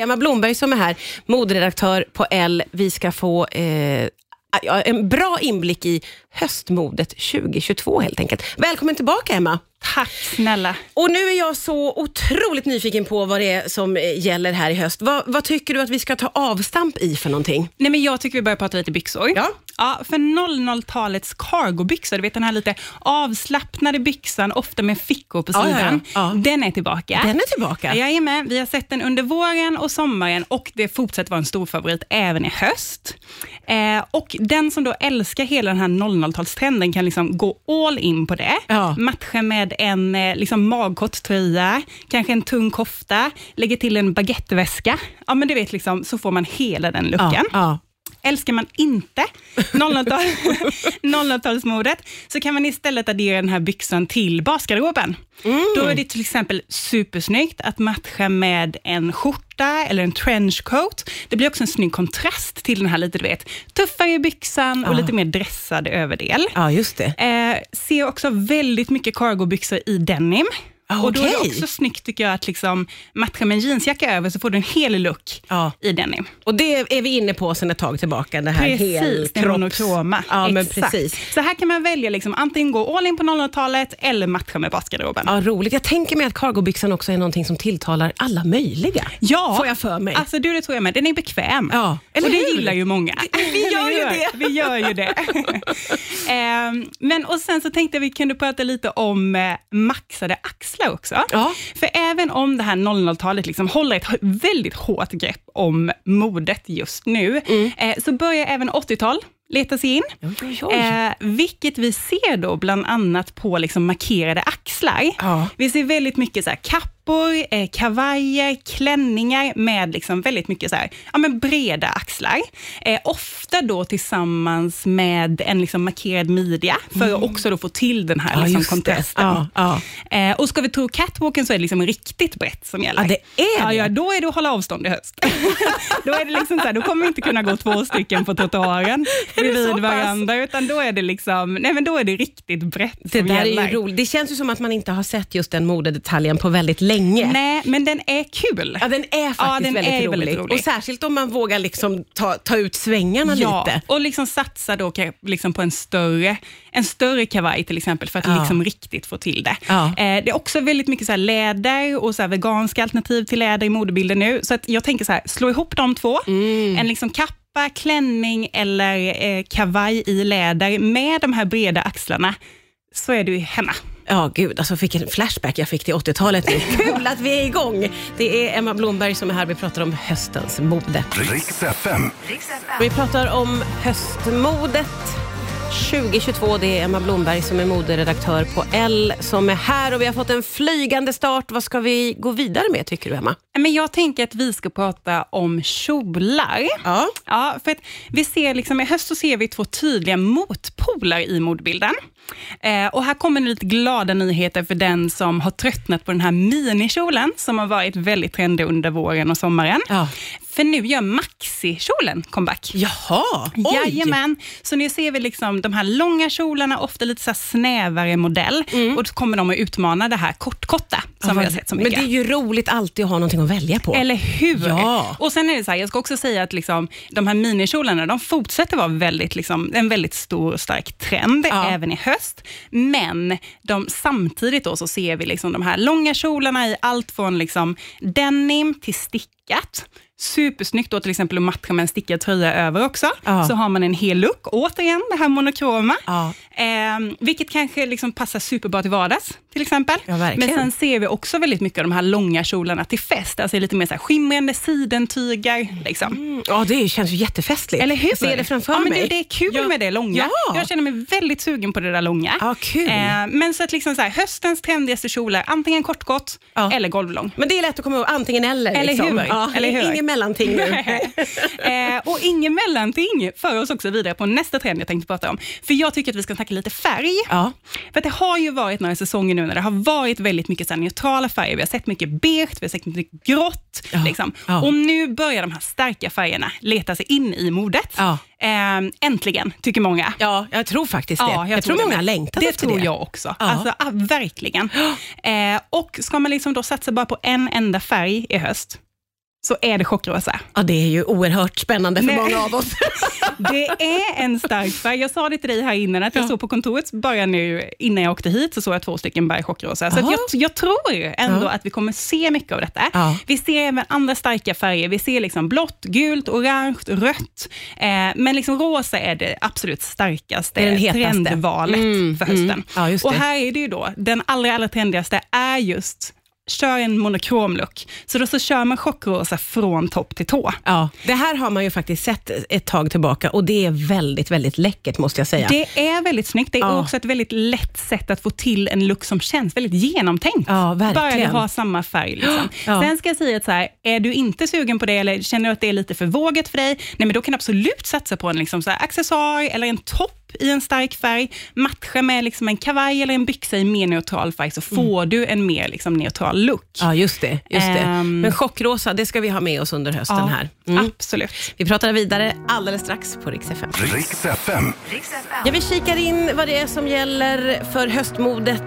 är Emma Blomberg som är här, moderedaktör på L. Vi ska få eh, en bra inblick i höstmodet 2022 helt enkelt. Välkommen tillbaka Emma. Tack snälla. Och nu är jag så otroligt nyfiken på vad det är som eh, gäller här i höst. Vad, vad tycker du att vi ska ta avstamp i för någonting? Nej, men jag tycker vi börjar prata lite byxor. Ja. Ja, för 00-talets cargobyxor, du vet den här lite avslappnade byxan, ofta med fickor på Ja, ja, sidan. ja. Ja. Den är tillbaka. Den är tillbaka. Jajamän, vi har sett den under våren och sommaren och det fortsätter vara en stor favorit även i höst. Eh, och den som då älskar hela den här 00-talstrenden kan liksom gå all in på det. Matcha med en eh, liksom magkort tröja, kanske en tung kofta, lägger till en baguetteväska. Ja, men du vet, liksom, så får man hela den looken. Älskar man inte 00-tal 00-talsmodet, så kan man istället addera den här byxan till basgarderoben. Då är det till exempel supersnyggt att matcha med en skjorta eller en trenchcoat. Det blir också en snygg kontrast till den här lite, du vet, tuffare byxan och Ja. lite mer dressad överdel. ja, just det. Eh, ser också väldigt mycket cargobyxor i denim. Ah, Och då är det också snyggt tycker jag att liksom matcha med en jeansjacka över, så får du en hel look Ja. i denim. Och det är vi inne på sedan ett tag tillbaka, det här Precis, helkropps- monokroma. Ja, men precis. Så här kan man välja liksom, antingen gå all in på 00-talet eller matcha med basgarderoben. Ja, roligt. Jag tänker mig att cargobyxan också är någonting som tilltalar alla möjliga. Ja, Får jag för mig. Alltså du, det tror jag med. Den är bekväm. Ja, eller och det hur? gillar ju många. Vi gör ju det. Vi gör ju det. Ehm, men och sen så tänkte vi kunde prata lite om eh, maxade axlar också. Ja. För även om det här 00-talet liksom håller ett väldigt hårt grepp om modet just nu, Mm. eh, så börjar även 80-tal leta sig in. Oj, oj. Eh, vilket vi ser då bland annat på liksom markerade axlar. Ja. Vi ser väldigt mycket så här kappor, eh, kavajer, klänningar med liksom väldigt mycket så här, ja, men breda axlar. Eh, ofta då tillsammans med en liksom markerad midja, för att också då få till den här Mm. Ja, liksom det. kontrasten. Ja, ja. Eh, och ska vi tro catwalken så är det liksom riktigt brett som gäller. Ja, det är det. ja, då är det att hålla avstånd i höst. då är det liksom så här, då kommer vi inte kunna gå två stycken på trottoaren det bredvid pass? varandra, utan då är det liksom, nej men då är det riktigt brett Det som där gäller. är ju roligt. Det känns ju som att man inte har sett just den modedetaljen på väldigt länge. Nej, men den är kul. Ja, den är faktiskt Ja, den väldigt, är rolig. väldigt rolig. Och särskilt om man vågar liksom ta, ta ut svängarna Ja, lite. och liksom satsa då liksom på en större, en större kavaj till exempel, för att Ja. liksom riktigt få till det. Ja. Eh, det är också väldigt mycket så läder och så veganska alternativ till läder i modebilden nu. Så att jag tänker så här, slå ihop de två. Mm. En liksom kappa, klänning eller eh, kavaj i läder med de här breda axlarna, så är du hemma. Ja, gud, alltså fick en flashback jag fick till 80-talet nu. Kul att vi är igång! Det är Emma Blomberg som är här. Vi pratar om höstens mode. Riks FM. Vi pratar om höstmodet 2022. Det är Emma Blomberg som är moderedaktör på L som är här och vi har fått en flygande start. Vad ska vi gå vidare med tycker du Emma? Men jag tänker att vi ska prata om kjolar. Ja. Ja, för att vi ser liksom, i höst så ser vi två tydliga motpoler i modbilden. Eh, och här kommer lite glada nyheter för den som har tröttnat på den här minikjolen som har varit väldigt trendig under våren och sommaren. Ja. För nu gör maxikjolen comeback. Jaha, oj! Jajamän, så nu ser vi liksom de här långa kjolarna, ofta lite så snävare modell och då kommer de att utmana det här kortkorta som vi har sett så mycket. Men det är ju roligt alltid att ha någonting att välja på. Eller hur? Ja. Och sen är det så här, jag ska också säga att liksom, de här minikjolarna, de fortsätter vara väldigt, liksom, en väldigt stor och stark trend Ja. även i höst. Men de, samtidigt då så ser vi liksom de här långa kjolarna i allt från liksom denim till stickat. Supersnyggt då till exempel att matcha med en stickad tröja över också. Ja. Så har man en hel look. Återigen det här monokroma. Ja. Eh, vilket kanske liksom passar superbra till vardags till exempel. Ja. Men sen ser vi också väldigt mycket av de här långa kjolarna till fest. Alltså lite mer så här skimrande sidentyger. Liksom. Mm, Ja, det känns ju jättefestligt. Eller hur? Jag ser det framför ja, men mig. det, det är kul Ja. med det långa. Ja. Jag känner mig väldigt sugen på det där långa. Ja, kul. Eh, men så att liksom så här, höstens trendigaste kjolar, antingen kortkort Ja. eller golvlång. Men det är lätt att komma ihåg, antingen eller. Eller liksom. hur? Ja, Eller hur? Ingen mellanting nu. eh, och ingen mellanting för oss också vidare på nästa trend jag tänkte prata om. För jag tycker att vi ska snacka lite färg. ja. För det har ju varit några säsonger nu när det har varit väldigt mycket så neutrala färger. Vi har sett mycket beige, vi har sett mycket grått. Ja, Liksom. ja. Och nu börjar de här starka färgerna leta sig in i modet. Ja. Eh, äntligen, tycker många. ja, jag tror faktiskt det. Ja, jag, tror det många längtar Det efter tror det. jag också. Alltså, ah, verkligen. Eh, och ska man liksom då satsa bara på en enda färg i höst, så är det chockrosa. Ja, det är ju oerhört spännande för Nej. många av oss. Det är en stark färg. Jag sa det till dig här innan, att jag Ja. såg på kontoret bara nu innan jag åkte hit, så såg jag två stycken berg chockrosa. Så jag, jag tror ändå Ja. att vi kommer se mycket av detta. Ja. Vi ser även andra starka färger. Vi ser liksom blått, gult, orange, rött. Eh, men liksom rosa är det absolut starkaste Det hetaste. trendvalet Mm, för hösten. mm. Och det. här är det ju då, den allra, allra trendigaste är just Kör en monokrom look. Så då så kör man chockrosa från topp till tå. Ja, det här har man ju faktiskt sett ett tag tillbaka och det är väldigt, väldigt läckert måste jag säga. Det är väldigt snyggt. Det är Ja. också ett väldigt lätt sätt att få till en look som känns väldigt genomtänkt. Ja, verkligen. Bara ha samma färg. Liksom. Ja. Sen ska jag säga att så här, är du inte sugen på det eller känner du att det är lite för vågat för dig, nej, men då kan du absolut satsa på en liksom så här, accessoar eller en topp i en stark färg, matcha med liksom en kavaj eller en byxa i mer neutral färg, så får du en mer liksom neutral look. Ja, just det. Just det. Ehm. Men chockrosa, det ska vi ha med oss under hösten här. Mm. Absolut. Vi pratar vidare alldeles strax på Rix FM. Riks FM. Ja, vi kikar in vad det är som gäller för höstmodet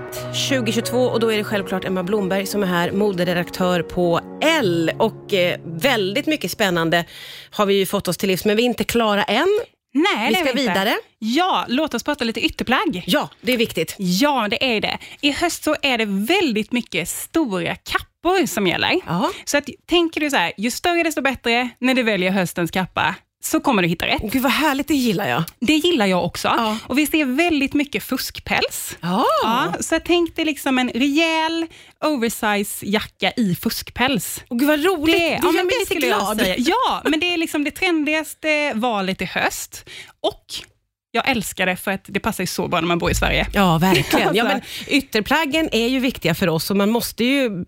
2022 och då är det självklart Emma Blomberg som är här, moderedaktör på L. Och eh, väldigt mycket spännande har vi ju fått oss till livs, men vi är inte klara än. Nej, Vi ska inte. vidare. Ja, låt oss prata lite ytterplagg. Ja, det är viktigt. Ja, det är det. I höst så är det väldigt mycket stora kappor som gäller. Ja. Så att, tänker du så här, ju större desto bättre när du väljer höstens kappa, så kommer du hitta rätt. Gud vad härligt, det gillar jag. Det gillar jag också. Ja. Och Vi ser väldigt mycket fuskpäls. Ja. Ja, så tänk dig liksom en rejäl oversize jacka i fuskpäls. Och gud vad roligt, det, ja, gör mig det lite jag glad. säga. Ja, men det är liksom det trendigaste valet i höst. Och jag älskar det för att det passar ju så bra när man bor i Sverige. Ja, verkligen. Ja, Alltså. men ytterplaggen är ju viktiga för oss och man måste ju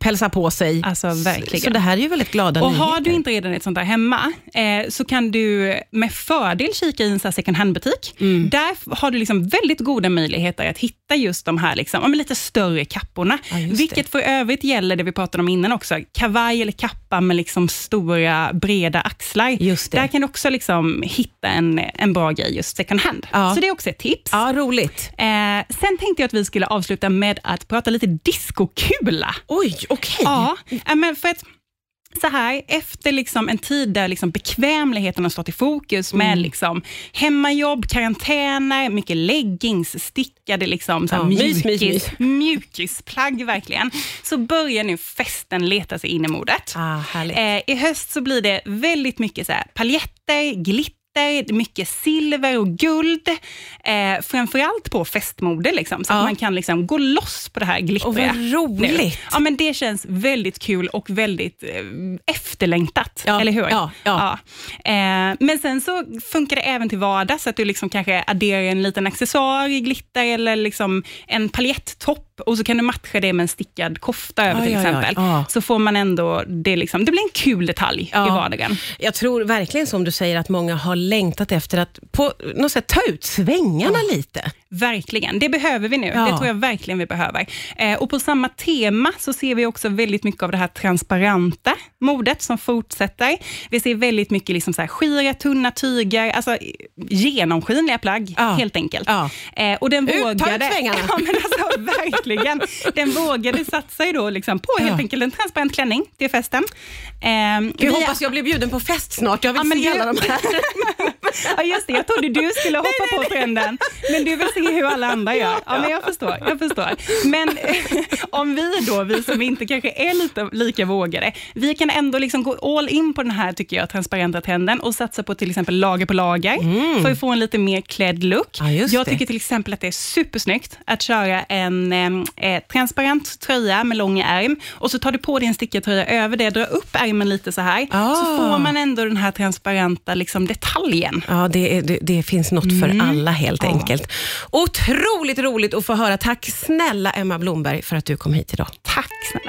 pälsa på sig. Alltså verkligen. Så det här är ju väldigt glada Och nyheter. har du inte redan ett sånt där hemma, eh, så kan du med fördel kika i en second hand-butik. Mm. Där har du liksom väldigt goda möjligheter att hitta just de här liksom, lite större kapporna. Ja, just det. vilket för övrigt gäller det vi pratade om innan också. Kavaj eller kappa med liksom stora breda axlar. Där kan du också liksom hitta en, en bra grej just second hand. Ja. Så det är också ett tips. Ja, roligt. Eh, sen tänkte jag att vi skulle avsluta med att prata lite diskokula. Oj, okej. Ja, ja, men för att så här, efter liksom en tid där liksom bekvämligheten har stått i fokus med Mm. liksom hemmajobb, karantäner, mycket leggings, stickade liksom, så här Ja, mjukis, mys, mys. mjukisplagg verkligen, så börjar nu festen leta sig in i modet. Ah. Eh, I höst så blir det väldigt mycket så här, paljetter, glitter, mycket silver och guld. Eh, framförallt på festmode, liksom, så Ja. att man kan liksom gå loss på det här glittriga. Och vad roligt. nu. Ja, men det känns väldigt kul och väldigt eh, efterlängtat, Ja, eller hur? ja, ja. Eh, men sen så funkar det även till vardags, så att du liksom kanske adderar en liten accessoar i glitter eller liksom en paljettopp och så kan du matcha det med en stickad kofta över Oj, till exempel. Ja. Så får man ändå, det, liksom, det blir en kul detalj Ja. i vardagen. Jag tror verkligen som du säger att många har längtat efter att på något sätt ta ut svängarna lite. Verkligen, det behöver vi nu. Ja. Det tror jag verkligen vi behöver. Eh, och På samma tema så ser vi också väldigt mycket av det här transparenta modet som fortsätter. Vi ser väldigt mycket liksom så här skira, tunna tyger, alltså genomskinliga plagg Ja. helt enkelt. Ja. Eh, och den Ut, ta vågade, ut svängarna. ja, men alltså, verkligen. Den vågade satsa ju då liksom på helt Ja. enkelt en transparent klänning till festen. Eh, Jag vi- hoppas jag blir bjuden på fest snart. Jag vill Ja, se du- alla de här. Ja, just det. Jag trodde du skulle hoppa på trenden, men du vill se hur alla andra gör. Ja, men jag förstår. Jag förstår. Men om vi då, vi som inte kanske är lite lika vågade, vi kan ändå liksom gå all in på den här, tycker jag, transparenta trenden och satsa på till exempel lager på lager, för att få en lite mer klädd look. Ja, jag det. tycker till exempel att det är supersnyggt att köra en eh, transparent tröja med lång ärm och så tar du på dig en stickad tröja över det, drar upp ärmen lite så här, Ah. så får man ändå den här transparenta liksom, detaljen. Ja, det, är, det, det finns något för alla helt Ja. enkelt. Otroligt roligt att få höra. Tack snälla Emma Blomberg för att du kom hit idag. Tack snälla.